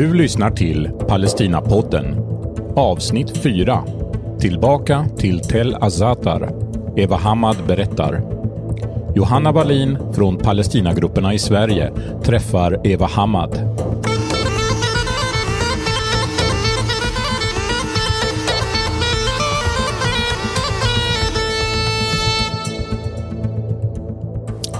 Du lyssnar till Palestinapodden, avsnitt 4. Tillbaka till Tel Azatar. Eva Hamad berättar. Johanna Wallin från Palestinagrupperna i Sverige träffar Eva Hamad.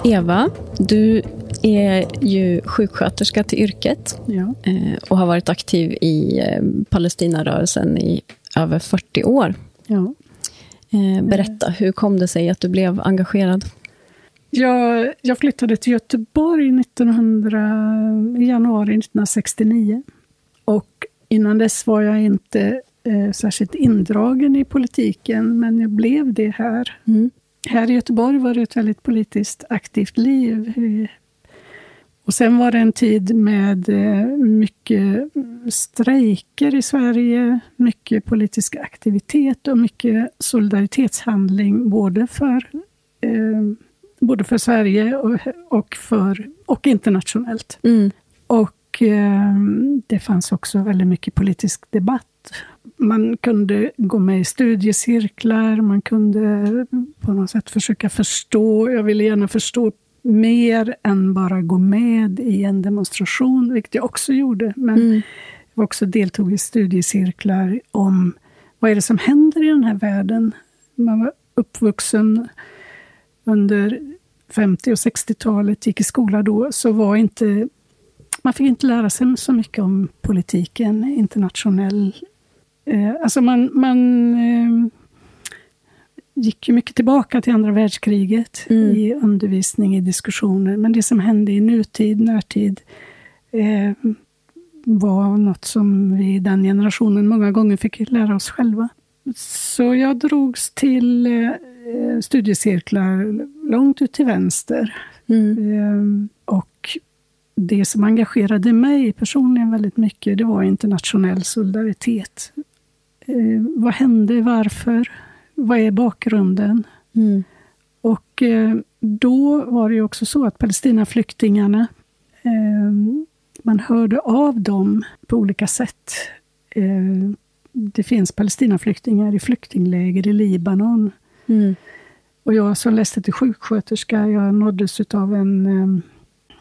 Eva, du är ju sjuksköterska till yrket Ja. eh, och har varit aktiv i eh, Palestinarörelsen i över 40 år. Ja. Eh, Berätta, hur kom det sig att du blev engagerad? Jag, jag flyttade till Göteborg 1900, i januari 1969. Och innan dess var jag inte eh, särskilt indragen i politiken, men jag blev det här. Mm. Här i Göteborg var det ett väldigt politiskt aktivt liv. Och sen var det en tid med eh, mycket strejker i Sverige, mycket politisk aktivitet och mycket solidaritetshandling både för, eh, både för Sverige och, och, för, och internationellt. Mm. Och eh, det fanns också väldigt mycket politisk debatt. Man kunde gå med i studiecirklar, man kunde på något sätt försöka förstå. Jag ville gärna förstå mer än bara gå med i en demonstration, vilket jag också gjorde. Men Mm. jag också deltog i studiecirklar om vad är det som händer i den här världen. Man var uppvuxen under 50 och 60-talet, gick i skola då, så var inte... Man fick inte lära sig så mycket om politiken, internationell... Eh, alltså man, man eh, gick ju mycket tillbaka till andra världskriget Mm. i undervisning, i diskussioner. Men det som hände i nutid, närtid, eh, var något som vi i den generationen många gånger fick lära oss själva. Så jag drogs till eh, studiecirklar långt ut till vänster. Mm. Eh, och det som engagerade mig personligen väldigt mycket, det var internationell solidaritet. Eh, vad hände? Varför? Vad är bakgrunden? Mm. Och eh, då var det ju också så att Palestinaflyktingarna, eh, man hörde av dem på olika sätt. Eh, det finns Palestinaflyktingar i flyktingläger i Libanon. Mm. Och jag som läste till sjuksköterska, jag nåddes av en,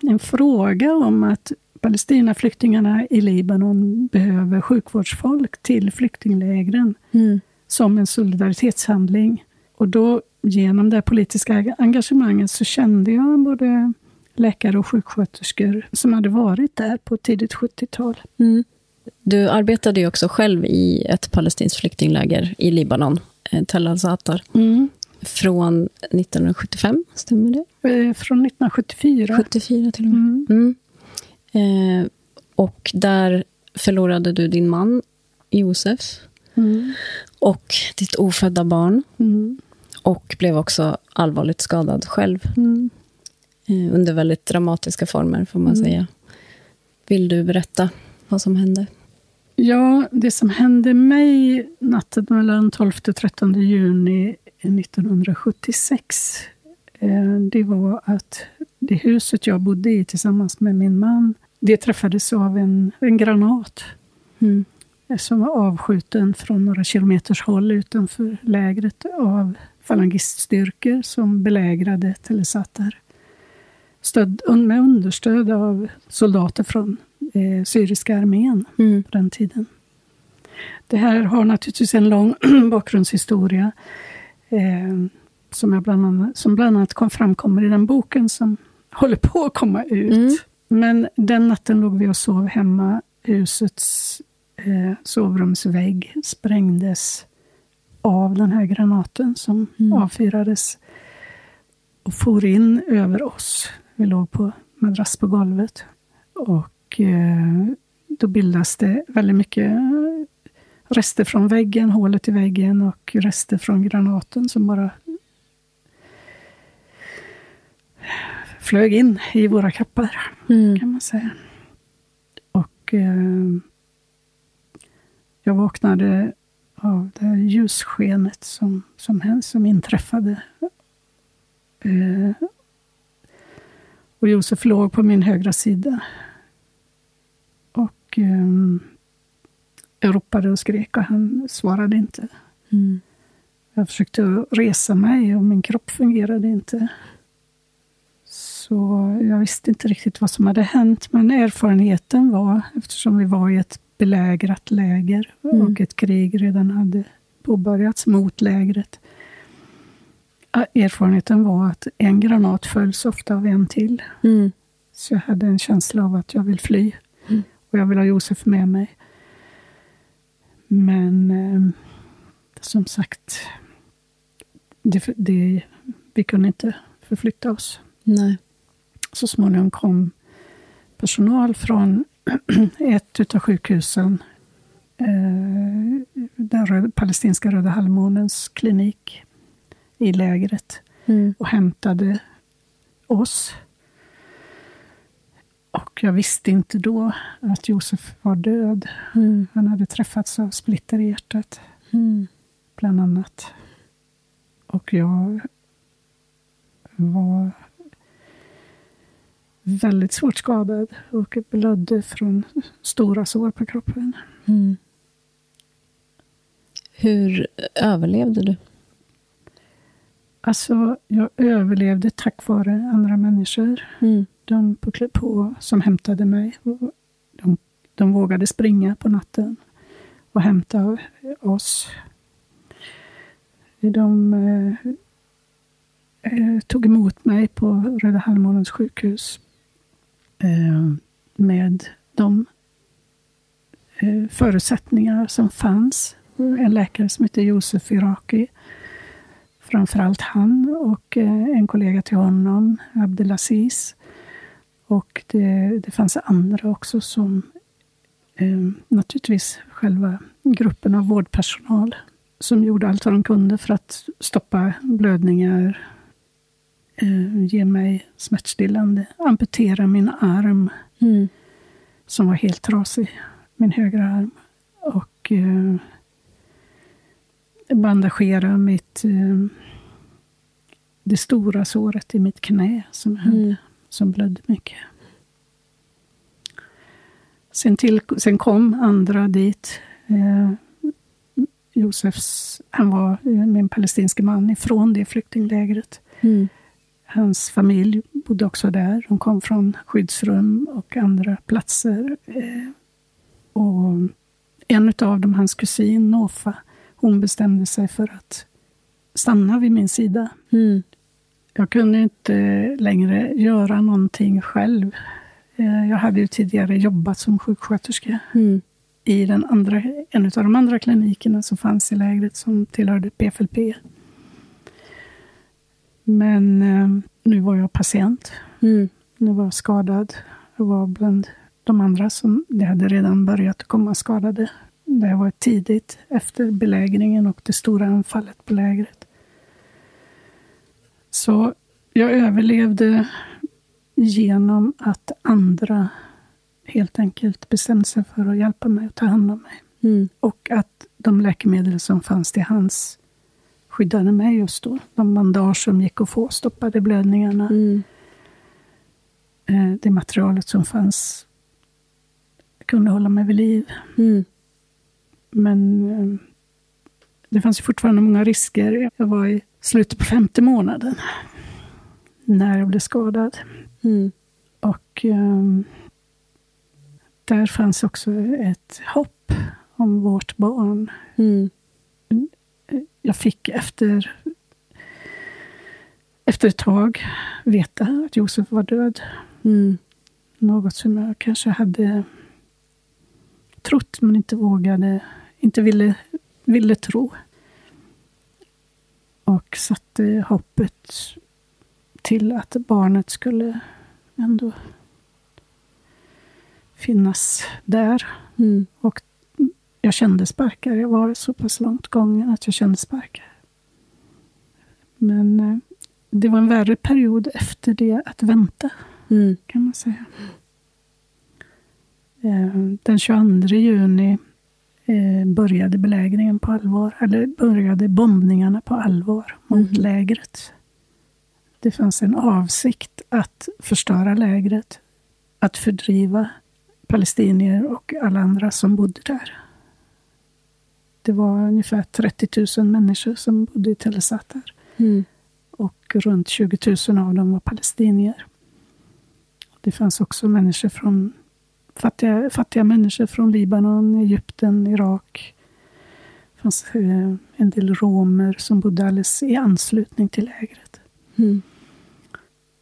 en fråga om att Palestinaflyktingarna i Libanon behöver sjukvårdsfolk till flyktinglägren Mm. Som en solidaritetshandling. Och då, genom det politiska engagemanget, så kände jag både läkare och sjuksköterskor som hade varit där på tidigt 70-tal. Mm. Du arbetade ju också själv i ett palestinskt flyktingläger i Libanon, eh, Tel Azatar, från 1975, stämmer det? Eh, Från 1974. 74 till och med. Mm. Mm. Eh, och där förlorade du din man, Josef, Mm. och ditt ofödda barn. Mm. Och blev också allvarligt skadad själv. Mm. Under väldigt dramatiska former, får man Mm. säga. Vill du berätta vad som hände? Ja, det som hände mig natten mellan 12 och 13 juni 1976, eh, det var att det huset jag bodde i tillsammans med min man, det träffades av en, en granat Mm. Som var avskjuten från några kilometers håll utanför lägret av falangiststyrkor som belägrade Telesatar. Stöd, med understöd av soldater från eh, syriska armén Mm. på den tiden. Det här har naturligtvis en lång bakgrundshistoria eh, som, jag bland annat, som bland annat kom, framkommer i den boken som håller på att komma ut. Mm. Men den natten låg vi och sov hemma. Husets eh, sovrumsvägg sprängdes av den här granaten som Mm. avfyrades och for in över oss. Vi låg på madrass på golvet. Och eh, då bildas det väldigt mycket rester från väggen, hålet i väggen och rester från granaten som bara flög in i våra kroppar, Mm. kan man säga. Och eh, jag vaknade av det här ljusskenet som, som, som inträffade. Eh, och Josef låg på min högra sida. Och um, jag ropade och skrek och han svarade inte. Mm. Jag försökte resa mig och min kropp fungerade inte. Så jag visste inte riktigt vad som hade hänt, men erfarenheten var, eftersom vi var i ett belägrat läger mm. och ett krig redan hade påbörjats mot lägret. Erfarenheten var att en granat följs ofta av en till. Mm. Så jag hade en känsla av att jag vill fly. Mm. Och jag vill ha Josef med mig. Men eh, som sagt, det, det, vi kunde inte förflytta oss. Nej. Så småningom kom personal från ett av sjukhusen, eh, den palestinska Röda halvmånens klinik i lägret mm. och hämtade oss. Och jag visste inte då att Josef var död. Mm. Han hade träffats av splitter i hjärtat, mm. bland annat. Och jag var väldigt svårt skadad och blödde från stora sår på kroppen. Mm. Hur överlevde du? Alltså, jag överlevde tack vare andra människor. Mm. De på, på, som hämtade mig. De, de vågade springa på natten och hämta oss. De eh, eh, tog emot mig på Röda Halvmånens sjukhus Eh, med de eh, förutsättningar som fanns. En läkare som heter Josef Iraki framförallt han och eh, en kollega till honom, Abdelaziz. Och det, det fanns andra också som eh, naturligtvis själva gruppen av vårdpersonal som gjorde allt vad de kunde för att stoppa blödningar, eh, ge mig smärtstillande, amputera min arm mm. som var helt trasig, min högra arm. Och eh, bandagera mitt, eh, det stora såret i mitt knä som, hade, mm. som blödde mycket. Sen, till, sen kom andra dit. Eh, Josefs, han var min palestinske man ifrån det flyktinglägret. Mm. Hans familj bodde också där. De kom från skyddsrum och andra platser. Eh, och en av dem, hans kusin Nofa, hon bestämde sig för att stanna vid min sida. Mm. Jag kunde inte längre göra någonting själv. Eh, jag hade ju tidigare jobbat som sjuksköterska mm. i den andra, en av de andra klinikerna som fanns i lägret som tillhörde PFLP. Men eh, nu var jag patient. Mm. Nu var jag skadad. Jag var bland de andra som det hade redan börjat komma skadade det var tidigt efter belägringen och det stora anfallet på lägret. Så jag överlevde genom att andra helt enkelt bestämde sig för att hjälpa mig och ta hand om mig. Mm. Och att de läkemedel som fanns till hands skyddade mig just då. De bandage som gick att få stoppade blödningarna. Mm. Eh, det materialet som fanns kunde hålla mig vid liv. Mm. Men eh, det fanns fortfarande många risker. Jag var i slutet på femte månaden när jag blev skadad. Mm. Och um, där fanns också ett hopp om vårt barn. Mm. Jag fick efter, efter ett tag veta att Josef var död. Mm. Något som jag kanske hade trott men inte vågade, inte ville, ville tro. Och satte hoppet till att barnet skulle ändå finnas där. Mm. Och jag kände sparkar. Jag var så pass långt gången att jag kände sparkar. Men eh, det var en värre period efter det att vänta, mm. kan man säga. Eh, den 22 juni eh, började belägringen på allvar, eller började bombningarna på allvar mot mm. lägret. Det fanns en avsikt att förstöra lägret, att fördriva palestinier och alla andra som bodde där. Det var ungefär 30 000 människor som bodde i Tel Azatar. Mm. Och runt 20 000 av dem var palestinier. Det fanns också människor från, fattiga, fattiga människor från Libanon, Egypten, Irak. Det fanns eh, en del romer som bodde alldeles i anslutning till lägret. Mm.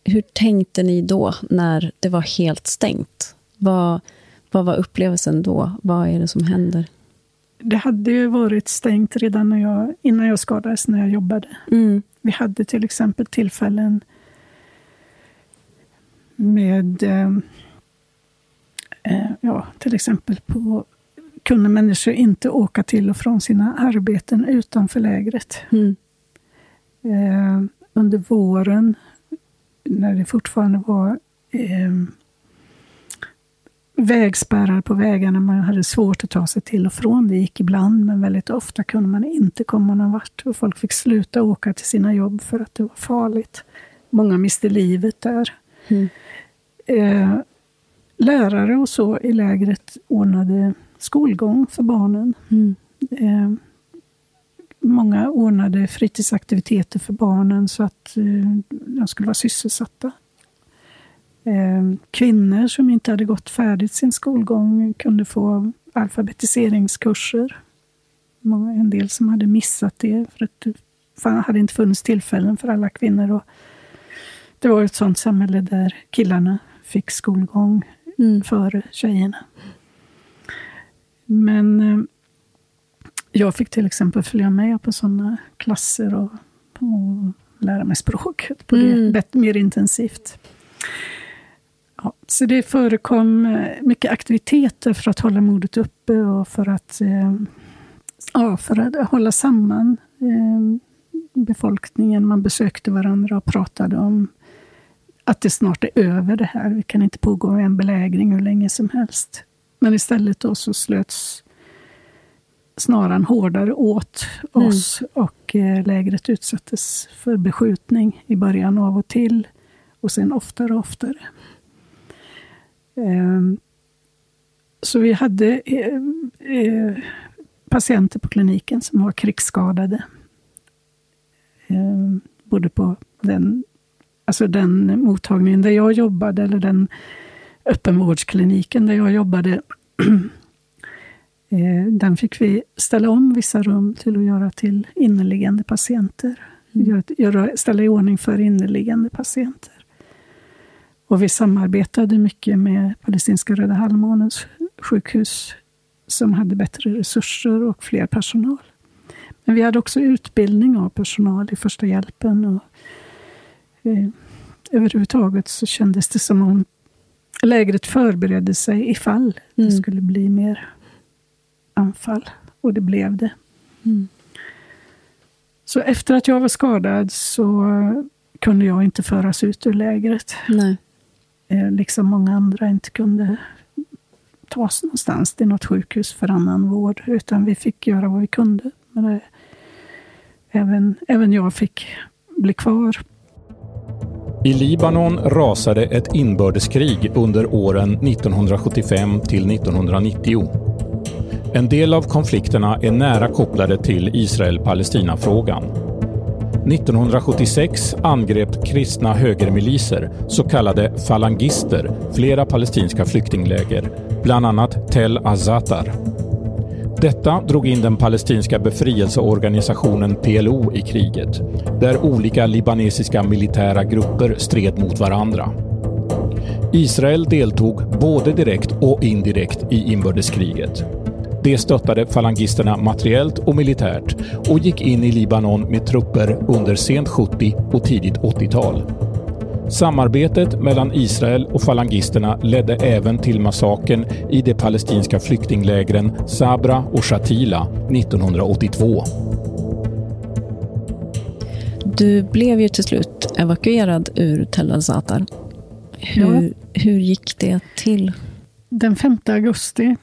Hur tänkte ni då, när det var helt stängt? Vad, vad var upplevelsen då? Vad är det som händer? Det hade ju varit stängt redan när jag, innan jag skadades, när jag jobbade. Mm. Vi hade till exempel tillfällen med, eh, eh, ja, till exempel på kunde människor inte åka till och från sina arbeten utanför lägret. Mm. Eh, under våren, när det fortfarande var eh, vägspärrar på vägarna, man hade svårt att ta sig till och från. Det gick ibland, men väldigt ofta kunde man inte komma någon vart. Och folk fick sluta åka till sina jobb för att det var farligt. Många miste livet där. Mm. Eh, lärare och så i lägret ordnade skolgång för barnen. Mm. Eh, många ordnade fritidsaktiviteter för barnen så att eh, de skulle vara sysselsatta. Eh, kvinnor som inte hade gått färdigt sin skolgång kunde få alfabetiseringskurser. En del som hade missat det för att det hade inte funnits tillfällen för alla kvinnor. Och det var ett sånt samhälle där killarna fick skolgång mm. före tjejerna. Men eh, jag fick till exempel följa med på sådana klasser och, och lära mig språket på mm. det mer intensivt. Ja, så det förekom eh, mycket aktiviteter för att hålla modet uppe och för att, eh, ja, för att hålla samman befolkningen. Man besökte varandra och pratade om att det snart är över det här. Vi kan inte pågå en belägring hur länge som helst. Men istället då så slöts snaran hårdare åt mm. oss och eh, lägret utsattes för beskjutning i början av och till och sen oftare och oftare. Eh, så vi hade eh, eh, patienter på kliniken som var krigsskadade. Ehm, både på den alltså den mottagningen där jag jobbade, eller den öppenvårdskliniken där jag jobbade, eh, den fick vi ställa om vissa rum till att göra till inneliggande patienter. Mm. Göra, ställa i ordning för inneliggande patienter. Och vi samarbetade mycket med palestinska Röda Halvmånens sjukhus, som hade bättre resurser och fler personal. Men vi hade också utbildning av personal i första hjälpen och eh, överhuvudtaget så kändes det som om lägret förberedde sig ifall mm. det skulle bli mer anfall. Och det blev det. Mm. Så efter att jag var skadad så kunde jag inte föras ut ur lägret. Nej. Eh, liksom många andra inte kunde tas någonstans till något sjukhus för annan vård. Utan vi fick göra vad vi kunde. Men det, även, även jag fick bli kvar i Libanon rasade ett inbördeskrig under åren 1975 till 1990. En del av konflikterna är nära kopplade till Israel-Palestina-frågan. 1976 angrep kristna högermiliser, så kallade falangister, flera palestinska flyktingläger, bland annat Tel Azatar. Detta drog in den palestinska befrielseorganisationen PLO i kriget, där olika libanesiska militära grupper stred mot varandra. Israel deltog både direkt och indirekt i inbördeskriget. Det stöttade falangisterna materiellt och militärt och gick in i Libanon med trupper under sent 70 och tidigt 80-tal. Samarbetet mellan Israel och falangisterna ledde även till massakern i de palestinska flyktinglägren Sabra och Shatila 1982. Du blev ju till slut evakuerad ur Tel Azatar. Hur, ja. hur gick det till? Den 5 augusti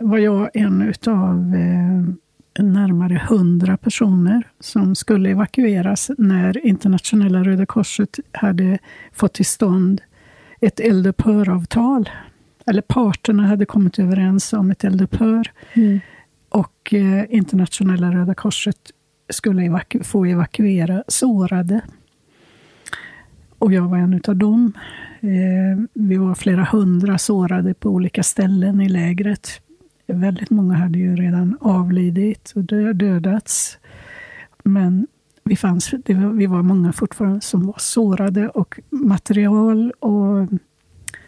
var jag en av eh, närmare hundra personer som skulle evakueras när Internationella Röda Korset hade fått till stånd ett eldupphöravtal. Eller parterna hade kommit överens om ett eldupphör. Mm. Och eh, Internationella Röda Korset skulle evaku få evakuera sårade. Och jag var en av dem. Eh, vi var flera hundra sårade på olika ställen i lägret. Väldigt många hade ju redan avlidit och dödats. Men vi, fanns, var, vi var många fortfarande som var sårade och material och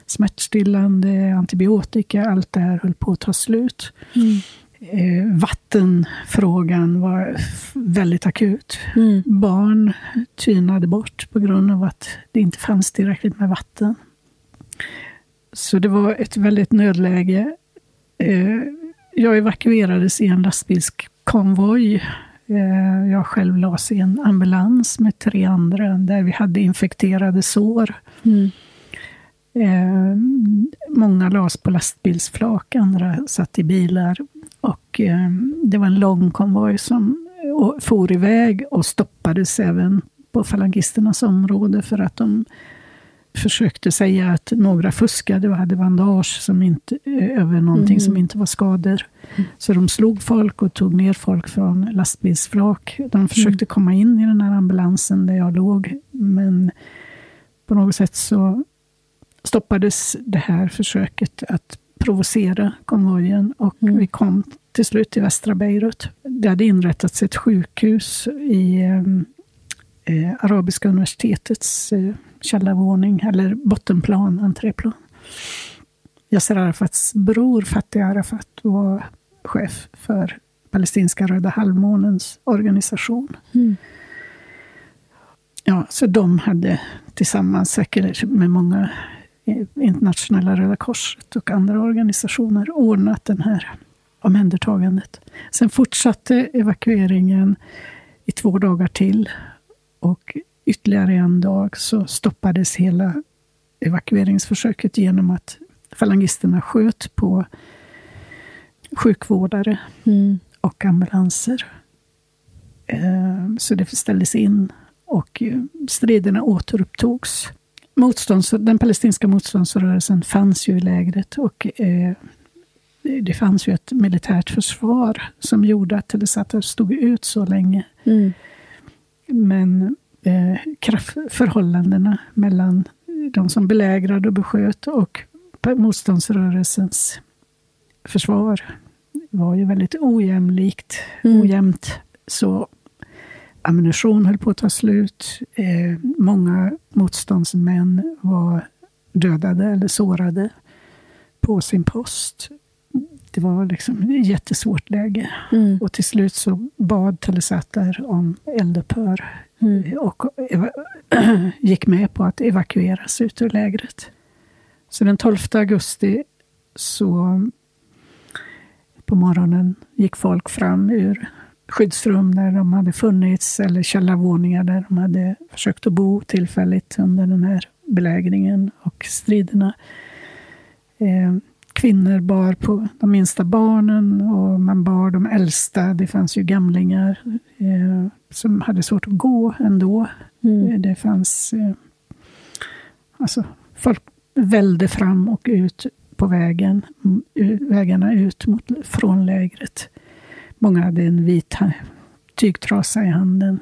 smärtstillande, antibiotika, allt det här höll på att ta slut. Mm. Eh, vattenfrågan var väldigt akut. Mm. Barn tynade bort på grund av att det inte fanns tillräckligt med vatten. Så det var ett väldigt nödläge. Eh, jag evakuerades i en lastbilskonvoj. Eh, jag själv lades i en ambulans med tre andra där vi hade infekterade sår. Mm. Eh, många lades på lastbilsflak, andra satt i bilar. Och eh, Det var en lång konvoj som for iväg och stoppades även på falangisternas område för att de försökte säga att några fuskade och hade bandage som inte, över någonting mm. som inte var skador. Mm. Så de slog folk och tog ner folk från lastbilsflak. De försökte mm. komma in i den här ambulansen där jag låg, men på något sätt så stoppades det här försöket att provocera konvojen och mm. vi kom till slut till västra Beirut. Det hade inrättats ett sjukhus i eh, Arabiska universitetets eh, källarvåning, eller bottenplan, entréplan. Yasser Arafats bror Fatih Arafat var chef för palestinska Röda halvmånens organisation. Mm. Ja, så de hade tillsammans, säkert med många internationella Röda Korset och andra organisationer ordnat det här omhändertagandet. Sen fortsatte evakueringen i två dagar till. Och ytterligare en dag så stoppades hela evakueringsförsöket genom att falangisterna sköt på sjukvårdare mm. och ambulanser. Eh, så det ställdes in och striderna återupptogs motstånds, den palestinska motståndsrörelsen fanns ju i lägret och eh, det fanns ju ett militärt försvar som gjorde att Telesata stod ut så länge. Mm. Men eh, kraftförhållandena mellan de som belägrade och besköt och motståndsrörelsens försvar var ju väldigt ojämlikt, mm. ojämnt. Så ammunition höll på att ta slut. Eh, många motståndsmän var dödade eller sårade på sin post. Det var liksom ett jättesvårt läge. Mm. Och till slut så bad Telesatar om eldupphör mm. och gick med på att evakueras ut ur lägret. Så den 12 augusti så på morgonen gick folk fram ur skyddsrum där de hade funnits, eller källarvåningar där de hade försökt att bo tillfälligt under den här belägringen och striderna. Eh, kvinnor bar på de minsta barnen och man bar de äldsta. Det fanns ju gamlingar eh, som hade svårt att gå ändå. Mm. Eh, det fanns... Eh, alltså, folk välde fram och ut på vägen, vägarna ut mot, från lägret. Många hade en vit tygtrasa i handen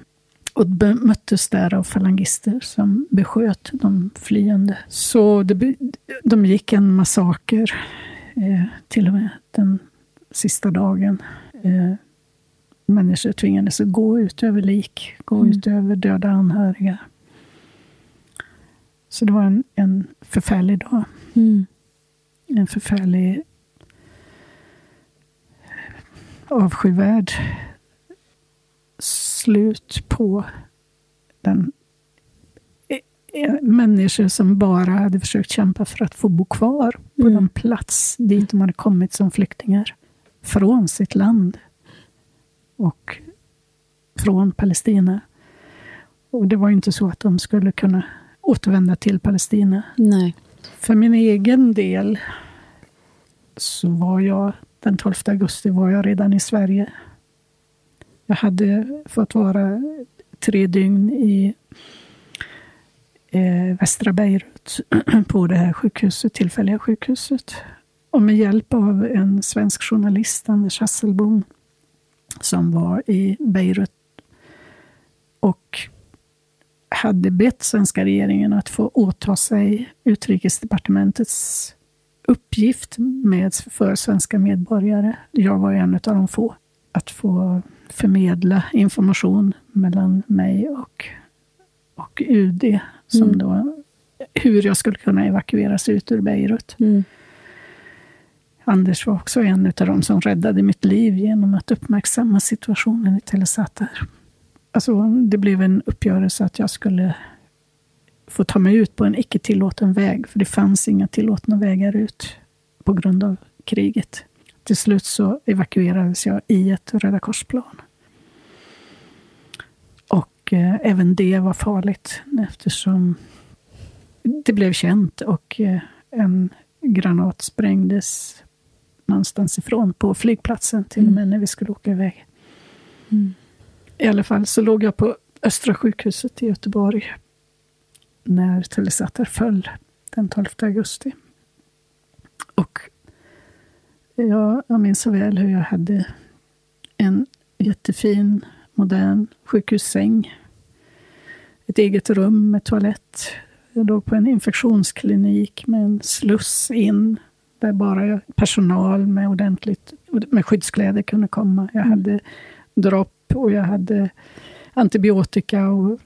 och möttes där av falangister som besköt de flyende. Så det, de gick en massaker, eh, till och med den sista dagen. Eh, människor tvingades att gå ut över lik, gå mm. ut över döda anhöriga. Så det var en, en förfärlig dag. Mm. En förfärlig avskyvärd slut på den eh, eh, människor som bara hade försökt kämpa för att få bo kvar på mm. den plats dit de hade kommit som flyktingar. Från sitt land. Och från Palestina. Och det var inte så att de skulle kunna återvända till Palestina. Nej. För min egen del så var jag den 12 augusti var jag redan i Sverige. Jag hade fått vara tre dygn i eh, västra Beirut på det här sjukhuset, tillfälliga sjukhuset. Och med hjälp av en svensk journalist, Anders Hasselbom, som var i Beirut och hade bett svenska regeringen att få åta sig utrikesdepartementets uppgift med, för svenska medborgare. Jag var en av de få. Att få förmedla information mellan mig och, och UD. Som mm. då, hur jag skulle kunna evakueras ut ur Beirut. Mm. Anders var också en av de som räddade mitt liv genom att uppmärksamma situationen i Telesatar. Alltså, det blev en uppgörelse att jag skulle få ta mig ut på en icke tillåten väg, för det fanns inga tillåtna vägar ut på grund av kriget. Till slut så evakuerades jag i ett Röda korsplan. Och eh, även det var farligt eftersom det blev känt och eh, en granat sprängdes någonstans ifrån på flygplatsen, till och med mm. när vi skulle åka iväg. Mm. I alla fall så låg jag på Östra sjukhuset i Göteborg när Telesatar föll den 12 augusti. Och jag, jag minns så väl hur jag hade en jättefin, modern sjukhussäng. Ett eget rum med toalett. Jag låg på en infektionsklinik med en sluss in där bara personal med ordentligt med skyddskläder kunde komma. Jag mm. hade dropp och jag hade antibiotika och,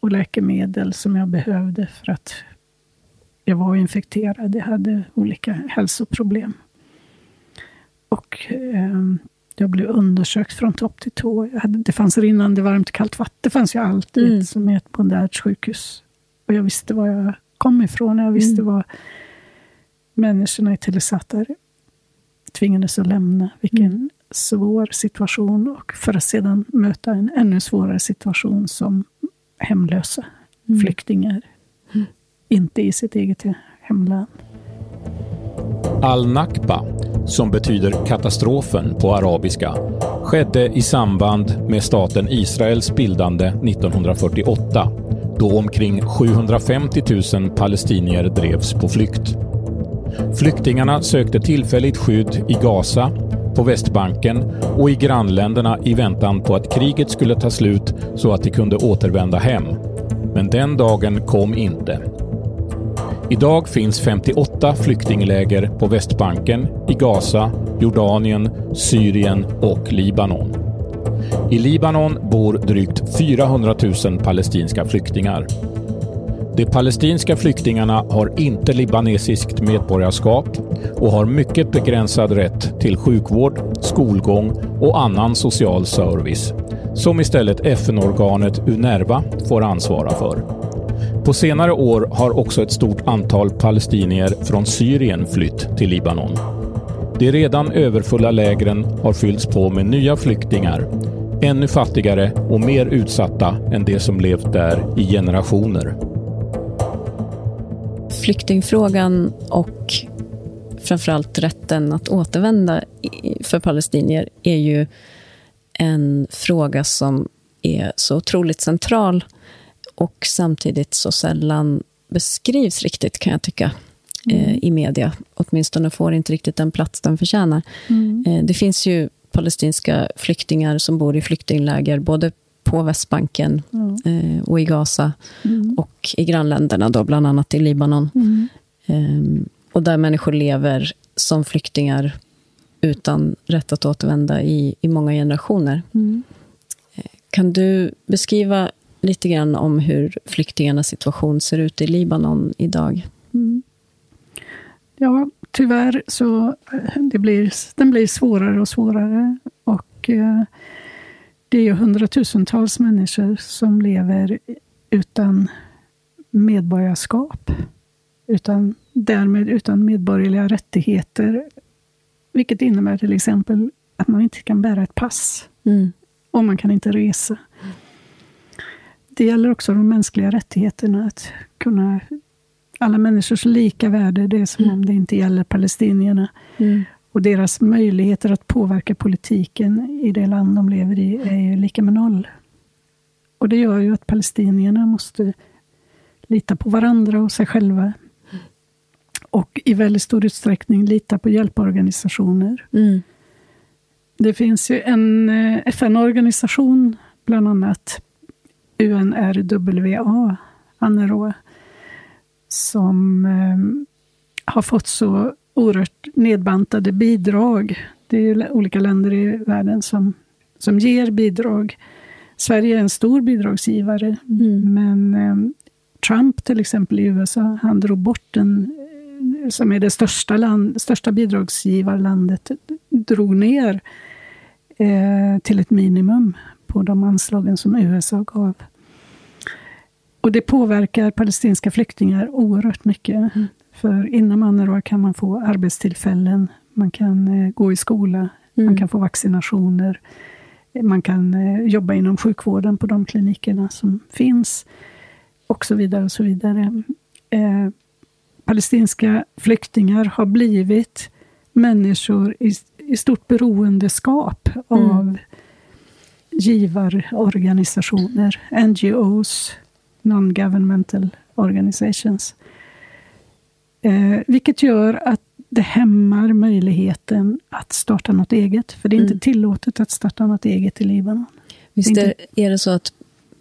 och läkemedel som jag behövde för att jag var infekterad. Jag hade olika hälsoproblem. Och eh, jag blev undersökt från topp till tå. Hade, det fanns rinnande varmt och kallt vatten. Det fanns ju alltid mm. som är ett modernt sjukhus. Och jag visste var jag kom ifrån. Jag visste mm. vad människorna i Telesatar tvingades att lämna. Vilken mm. svår situation. Och för att sedan möta en ännu svårare situation som hemlösa mm. flyktingar. Mm. Inte i sitt eget hemland. Al-Nakba, som betyder katastrofen på arabiska, skedde i samband med staten Israels bildande 1948 då omkring 750 000 palestinier drevs på flykt. Flyktingarna sökte tillfälligt skydd i Gaza, på Västbanken och i grannländerna i väntan på att kriget skulle ta slut så att de kunde återvända hem. Men den dagen kom inte. Idag finns 58 flyktingläger på Västbanken, i Gaza, Jordanien, Syrien och Libanon. I Libanon bor drygt 400 000 palestinska flyktingar. De palestinska flyktingarna har inte libanesiskt medborgarskap och har mycket begränsad rätt till sjukvård, skolgång och annan social service, som istället FN-organet UNERVA får ansvara för. På senare år har också ett stort antal palestinier från Syrien flytt till Libanon. De redan överfulla lägren har fyllts på med nya flyktingar, ännu fattigare och mer utsatta än de som levt där i generationer flyktingfrågan och framförallt rätten att återvända för palestinier är ju en fråga som är så otroligt central och samtidigt så sällan beskrivs riktigt, kan jag tycka, mm. eh, i media. Åtminstone får inte riktigt den plats den förtjänar. Mm. Eh, det finns ju palestinska flyktingar som bor i flyktingläger, både på Västbanken mm. och i Gaza mm. och i grannländerna, då, bland annat i Libanon. Mm. Och där människor lever som flyktingar utan rätt att återvända i, i många generationer. Mm. Eh, kan du beskriva lite grann om hur flyktingarnas situation ser ut i Libanon idag? Mm. Ja, tyvärr så eh, det blir, den blir svårare och svårare. Och eh, det är ju hundratusentals människor som lever utan medborgarskap. Utan, därmed utan medborgerliga rättigheter. Vilket innebär till exempel att man inte kan bära ett pass. Mm. Och man kan inte resa. Det gäller också de mänskliga rättigheterna. Att kunna alla människors lika värde. Det är som mm. om det inte gäller palestinierna. Mm. Och deras möjligheter att påverka politiken i det land de lever i är ju lika med noll. Och det gör ju att palestinierna måste lita på varandra och sig själva. Och i väldigt stor utsträckning lita på hjälporganisationer. Mm. Det finns ju en eh, FN-organisation, bland annat UNRWA, UNRWA som eh, har fått så oerhört nedbantade bidrag. Det är olika länder i världen som, som ger bidrag. Sverige är en stor bidragsgivare, Mm. men eh, Trump till exempel i USA, han drog bort den, eh, som är det största, land, största bidragsgivarlandet, drog ner eh, till ett minimum på de anslagen som USA gav. Och det påverkar palestinska flyktingar oerhört mycket. Mm. För inom UNRWA kan man få arbetstillfällen, man kan eh, gå i skola, man Mm. kan få vaccinationer, man kan eh, jobba inom sjukvården på de klinikerna som finns, och så vidare. och så vidare. Eh, palestinska flyktingar har blivit människor i, i stort beroendeskap av givarorganisationer, NGOs, Non-Governmental Organizations. Eh, vilket gör att det hämmar möjligheten att starta något eget. För det är Mm. inte tillåtet att starta något eget i Libanon. Visst Det är är, är det så att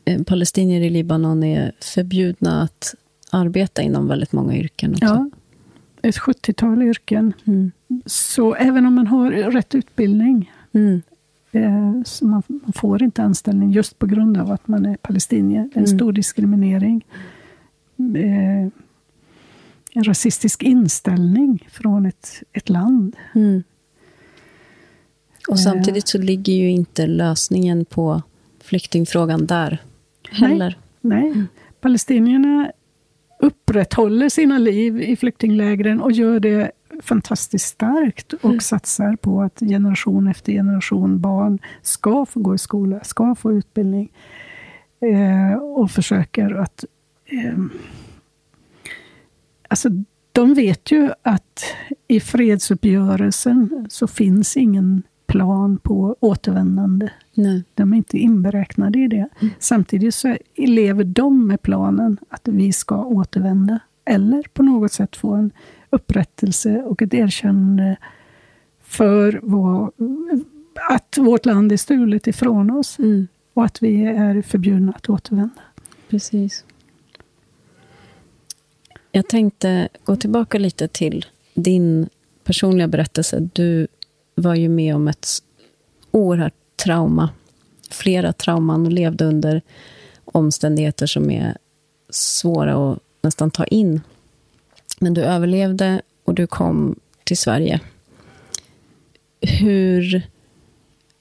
eh, palestinier i Libanon är förbjudna att arbeta inom väldigt många yrken också? Ja, ett 70-tal yrken. Mm. Så även om man har rätt utbildning, Mm. eh, så man, man får inte anställning just på grund av att man är palestinier. Det är en Mm. stor diskriminering. Eh, en rasistisk inställning från ett, ett land. Mm. Och Eh. samtidigt så ligger ju inte lösningen på flyktingfrågan där heller. Nej, palestinierna upprätthåller sina liv i flyktinglägren och gör det fantastiskt starkt och Mm. satsar på att generation efter generation barn ska få gå i skola, ska få utbildning. Eh, och försöker att... Eh, alltså, de vet ju att i fredsuppgörelsen så finns ingen plan på återvändande. Nej. De är inte inberäknade i det. Samtidigt så lever de med planen att vi ska återvända. Eller på något sätt få en upprättelse och ett erkännande för vad, att vårt land är stulet ifrån oss Mm. och att vi är förbjudna att återvända. Precis. Jag tänkte gå tillbaka lite till din personliga berättelse. Du var ju med om ett oerhört trauma. Flera trauman och levde under omständigheter som är svåra att nästan ta in. Men du överlevde och du kom till Sverige. Hur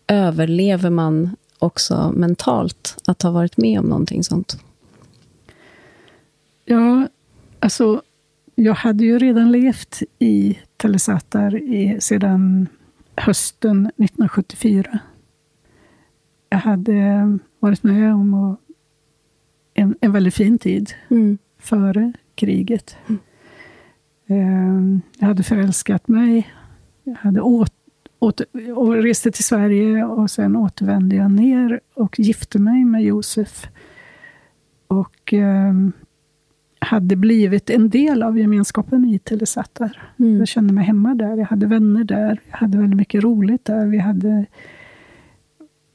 överlever man också mentalt att ha varit med om någonting sånt? Ja, alltså, jag hade ju redan levt i Telesatar sedan hösten 1974. Jag hade varit med om en, en väldigt fin tid Mm. före kriget. Eh, Jag hade förälskat mig. Jag hade åt, åter, och reste till Sverige och sen återvände jag ner och gifte mig med Josef. Och eh, hade blivit en del av gemenskapen i Telesatar. Mm. Jag kände mig hemma där. Jag hade vänner där. Jag hade väldigt mycket roligt där. Vi hade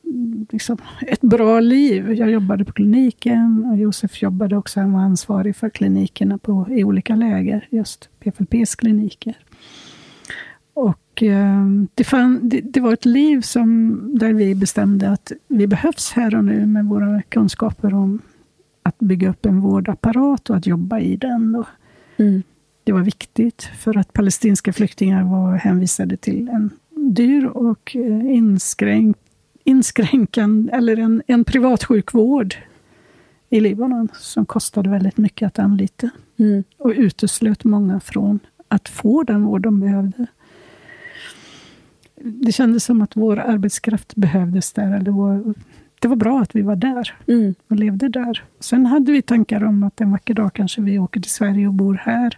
mm, liksom, ett bra liv. Jag jobbade på kliniken och Josef jobbade också. Han var ansvarig för klinikerna på, i olika läger, just PFLPs kliniker. Och eh, det, fann, det, det var ett liv som, där vi bestämde att vi behövs här och nu med våra kunskaper om att bygga upp en vårdapparat och att jobba i den. Och Mm. det var viktigt för att palestinska flyktingar var hänvisade till en dyr och eh, inskränk, inskränkande, eller en, en privat sjukvård i Libanon som kostade väldigt mycket att anlita Mm. och uteslöt många från att få den vård de behövde. Det kändes som att vår arbetskraft behövdes där. Eller vår, det var bra att vi var där Mm. och levde där. Sen hade vi tankar om att en vacker dag kanske vi åker till Sverige och bor här.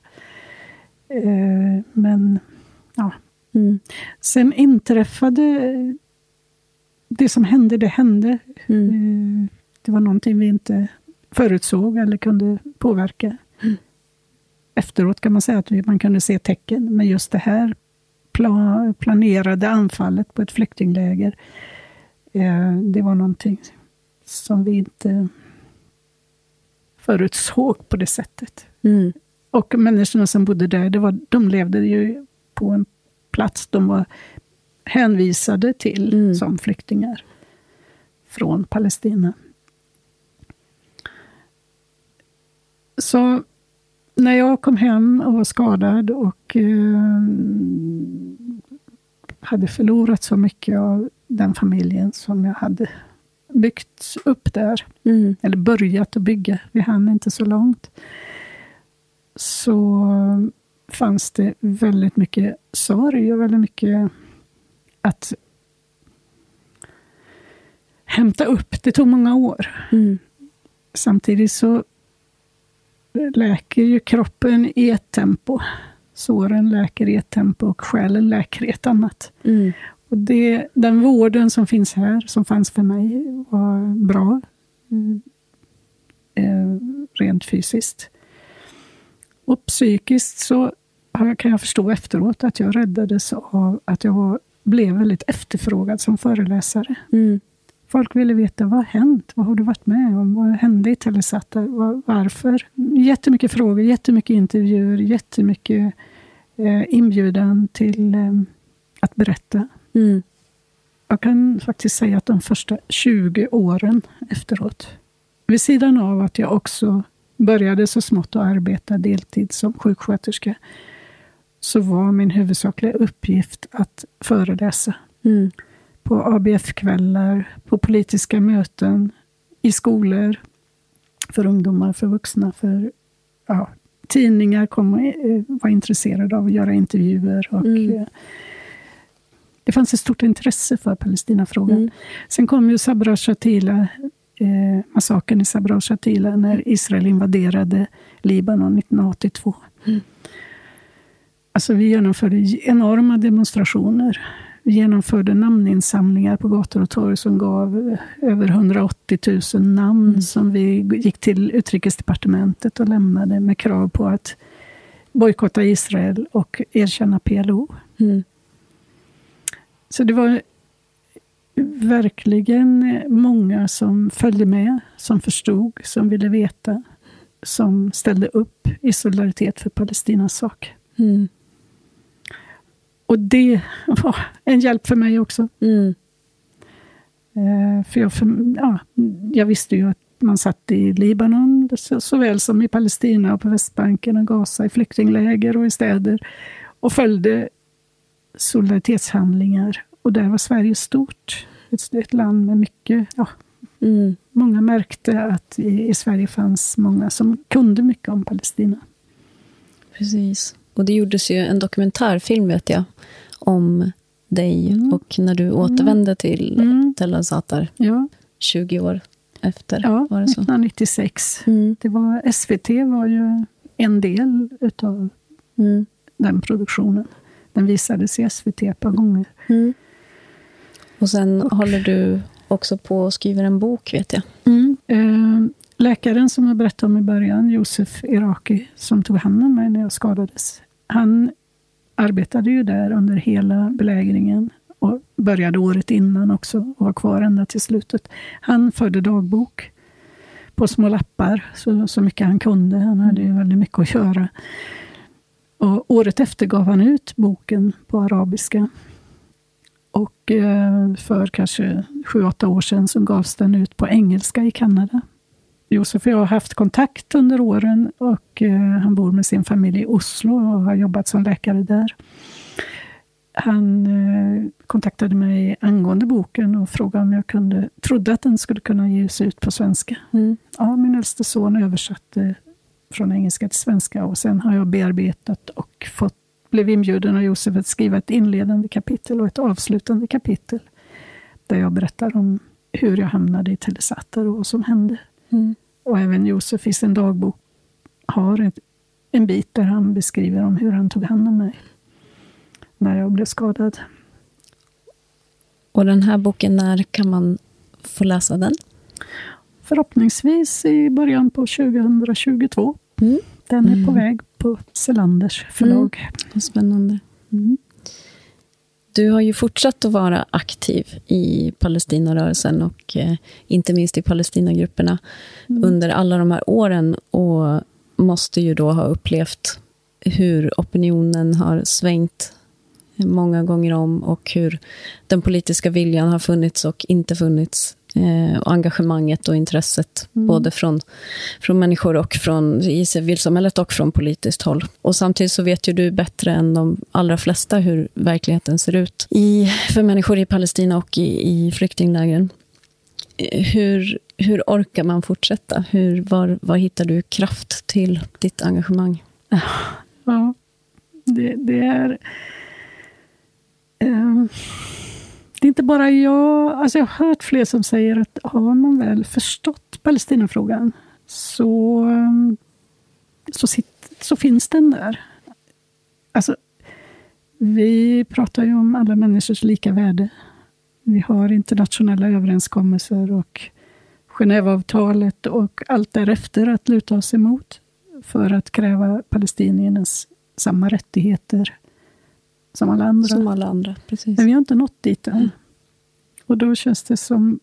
Eh, men ja, Mm. sen inträffade det som hände, det hände. Mm. Eh, det var någonting vi inte förutsåg eller kunde påverka. Mm. Efteråt kan man säga att man kunde se tecken, men just det här planerade anfallet på ett flyktingläger, det var någonting som vi inte förutsåg på det sättet. Mm. Och människorna som bodde där, det var, de levde ju på en plats de var hänvisade till mm. som flyktingar från Palestina. Så när jag kom hem och var skadad och eh, hade förlorat så mycket av den familjen som jag hade byggt upp där, mm. eller börjat att bygga, vi hann inte så långt, så fanns det väldigt mycket sorg och väldigt mycket att hämta upp. Det tog många år. Mm. Samtidigt så läker ju kroppen i ett tempo. Såren läker i ett tempo och själen läker i ett annat. Mm. Och det, den vården som finns här, som fanns för mig, var bra. Mm. Eh, rent fysiskt. Och psykiskt så kan jag förstå efteråt att jag räddades av att jag var, blev väldigt efterfrågad som föreläsare. Mm. Folk ville veta, vad har hänt? Vad har du varit med om? Vad hände i Telesat? Varför? Jättemycket frågor, jättemycket intervjuer, jättemycket eh, inbjudan till eh, att berätta. Mm. Jag kan faktiskt säga att de första 20 åren efteråt, vid sidan av att jag också började så smått att arbeta deltid som sjuksköterska, så var min huvudsakliga uppgift att föreläsa. Mm. På ABF-kvällar, på politiska möten, i skolor, för ungdomar, för vuxna, för ja, tidningar kom och eh, var intresserade av att göra intervjuer. Och, mm. Eh, det fanns ett stort intresse för Palestinafrågan. Mm. Sen kom ju Sabra Shatila, eh, massakern i Sabra Shatila, när Israel invaderade Libanon 1982. Mm. Alltså vi genomförde enorma demonstrationer. Vi genomförde namninsamlingar på gator och torg som gav över 180 000 namn mm. som vi gick till utrikesdepartementet och lämnade med krav på att bojkotta Israel och erkänna PLO. Mm. Så det var verkligen många som följde med, som förstod, som ville veta, som ställde upp i solidaritet för Palestinas sak. Mm. Och det var en hjälp för mig också. Mm. Eh, för, jag, för ja, jag visste ju att man satt i Libanon så, såväl som i Palestina och på Västbanken och Gaza, i flyktingläger och i städer och följde solidaritetshandlingar. Och där var Sverige stort. Ett, ett land med mycket... Ja, mm. Många märkte att i, i Sverige fanns många som kunde mycket om Palestina. Precis. Och det gjordes ju en dokumentärfilm, vet jag, om dig mm. och när du återvände till mm. Tel Azatar ja. 20 år efter. Ja, var det så? 1996. Mm. Det var, SVT var ju en del utav mm. den produktionen. Den visades i SVT ett par gånger. Mm. Och sen och, håller du också på och skriver en bok, vet jag. Mm. Eh, läkaren som jag berättade om i början, Josef Iraki, som tog hand om mig när jag skadades, han arbetade ju där under hela belägringen och började året innan också och var kvar ända till slutet. Han förde dagbok på små lappar, så, så mycket han kunde. Han hade ju väldigt mycket att göra. Och året efter gav han ut boken på arabiska. Och eh, för kanske sju, åtta år sedan så gavs den ut på engelska i Kanada. Josef och jag har haft kontakt under åren och eh, han bor med sin familj i Oslo och har jobbat som läkare där. Han eh, kontaktade mig angående boken och frågade om jag kunde, trodde att den skulle kunna ges ut på svenska. Mm. Ja, min äldste son översatte från engelska till svenska och sen har jag bearbetat och fått, blev inbjuden av Josef att skriva ett inledande kapitel och ett avslutande kapitel. Där jag berättar om hur jag hamnade i Telesatar och vad som hände. Mm. Och även Josef i sin dagbok har ett, en bit där han beskriver om hur han tog hand om mig när jag blev skadad. Och den här boken, när kan man få läsa den? förhoppningsvis i början på 2022. Mm. Den är på Mm. väg på Selanders förlag. Vad spännande. Mm. Du har ju fortsatt att vara aktiv i Palestinarörelsen och eh, inte minst i Palestinagrupperna Mm. under alla de här åren och måste ju då ha upplevt hur opinionen har svängt många gånger om och hur den politiska viljan har funnits och inte funnits. Eh, och engagemanget och intresset, Mm. både från, från människor och från i civilsamhället och från politiskt håll. Och samtidigt så vet ju du bättre än de allra flesta hur verkligheten ser ut i, för människor i Palestina och i, i flyktinglägren. Eh, Hur, hur orkar man fortsätta? Hur, var, var hittar du kraft till ditt engagemang? Ja, det, det är... ehm, det är inte bara jag. Alltså jag har hört fler som säger att har man väl förstått Palestinafrågan så, um, så, sitt, så finns den där. Alltså, vi pratar ju om alla människors lika värde. Vi har internationella överenskommelser och Genèveavtalet och allt därefter att luta oss emot för att kräva palestiniernas samma rättigheter som alla andra. Som alla andra, precis. Men vi har inte nått dit än. Och då känns det som...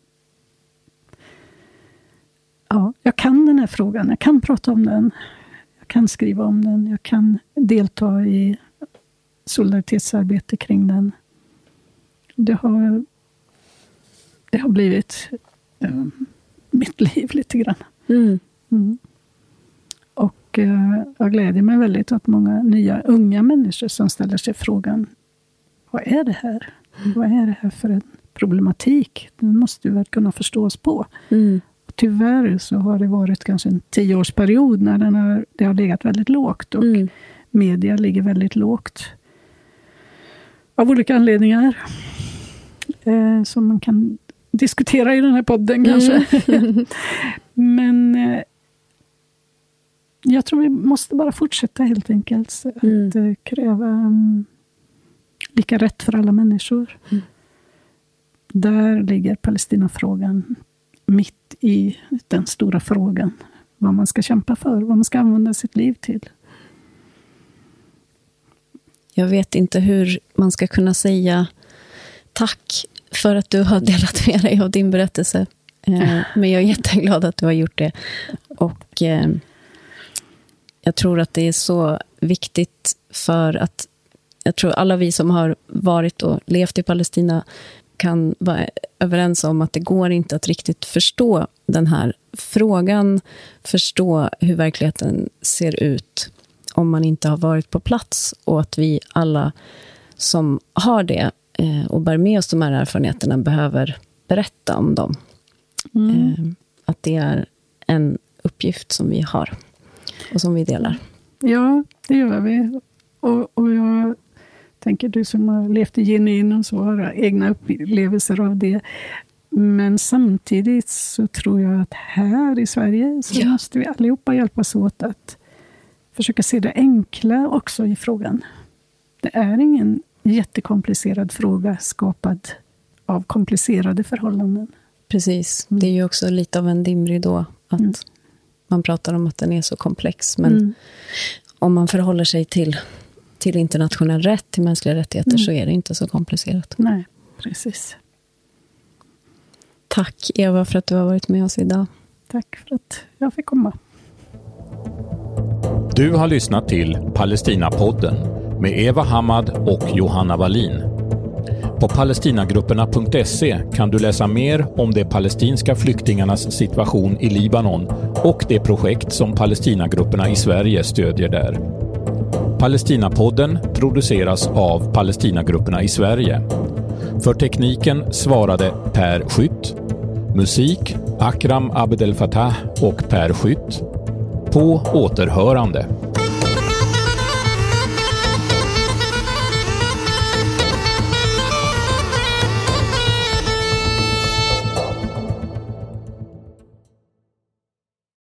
Ja, jag kan den här frågan. Jag kan prata om den. Jag kan skriva om den. Jag kan delta i solidaritetsarbete kring den. Det har, det har blivit eh, mitt liv lite grann. Mm. Mm. Jag gläder mig väldigt åt många nya unga människor som ställer sig frågan Vad är det här? Vad är det här för en problematik? Den måste vi väl kunna förstå oss på. Mm. Tyvärr så har det varit kanske en tioårsperiod när den har, det har legat väldigt lågt och Mm. media ligger väldigt lågt. Av olika anledningar. Eh, som man kan diskutera i den här podden kanske. Men eh, jag tror vi måste bara fortsätta helt enkelt. Mm. Att eh, kräva mm, lika rätt för alla människor. Mm. Där ligger Palestinafrågan mitt i den stora frågan. Vad man ska kämpa för, vad man ska använda sitt liv till. Jag vet inte hur man ska kunna säga tack för att du har delat med dig av din berättelse. Eh, Men jag är jätteglad att du har gjort det. Och eh, jag tror att det är så viktigt för att jag tror alla vi som har varit och levt i Palestina kan vara överens om att det går inte att riktigt förstå den här frågan, förstå hur verkligheten ser ut om man inte har varit på plats och att vi alla som har det eh, och bär med oss de här erfarenheterna behöver berätta om dem. Eh, att det är en uppgift som vi har och som vi delar. Ja, det gör vi. Och, och jag tänker, du som har levt i genuin och så har egna upplevelser av det. Men samtidigt så tror jag att här i Sverige så Ja. måste vi allihopa hjälpas åt att försöka se det enkla också i frågan. Det är ingen jättekomplicerad fråga skapad av komplicerade förhållanden. Precis. Det är ju också lite av en dimridå att Mm. Man pratar om att den är så komplex. Men Mm. om man förhåller sig till, till internationell rätt, till mänskliga rättigheter, Mm. så är det inte så komplicerat. Nej, precis. Tack Eva för att du har varit med oss idag. Tack för att jag fick komma. Du har lyssnat till Palestinapodden med Eva Hamad och Johanna Wallin. På palestinagrupperna.se kan du läsa mer om de palestinska flyktingarnas situation i Libanon och det projekt som Palestinagrupperna i Sverige stödjer där. Palestinapodden produceras av Palestinagrupperna i Sverige. För tekniken svarade Per Skytt. Musik Akram Abdel Fattah och Per Skytt. På återhörande.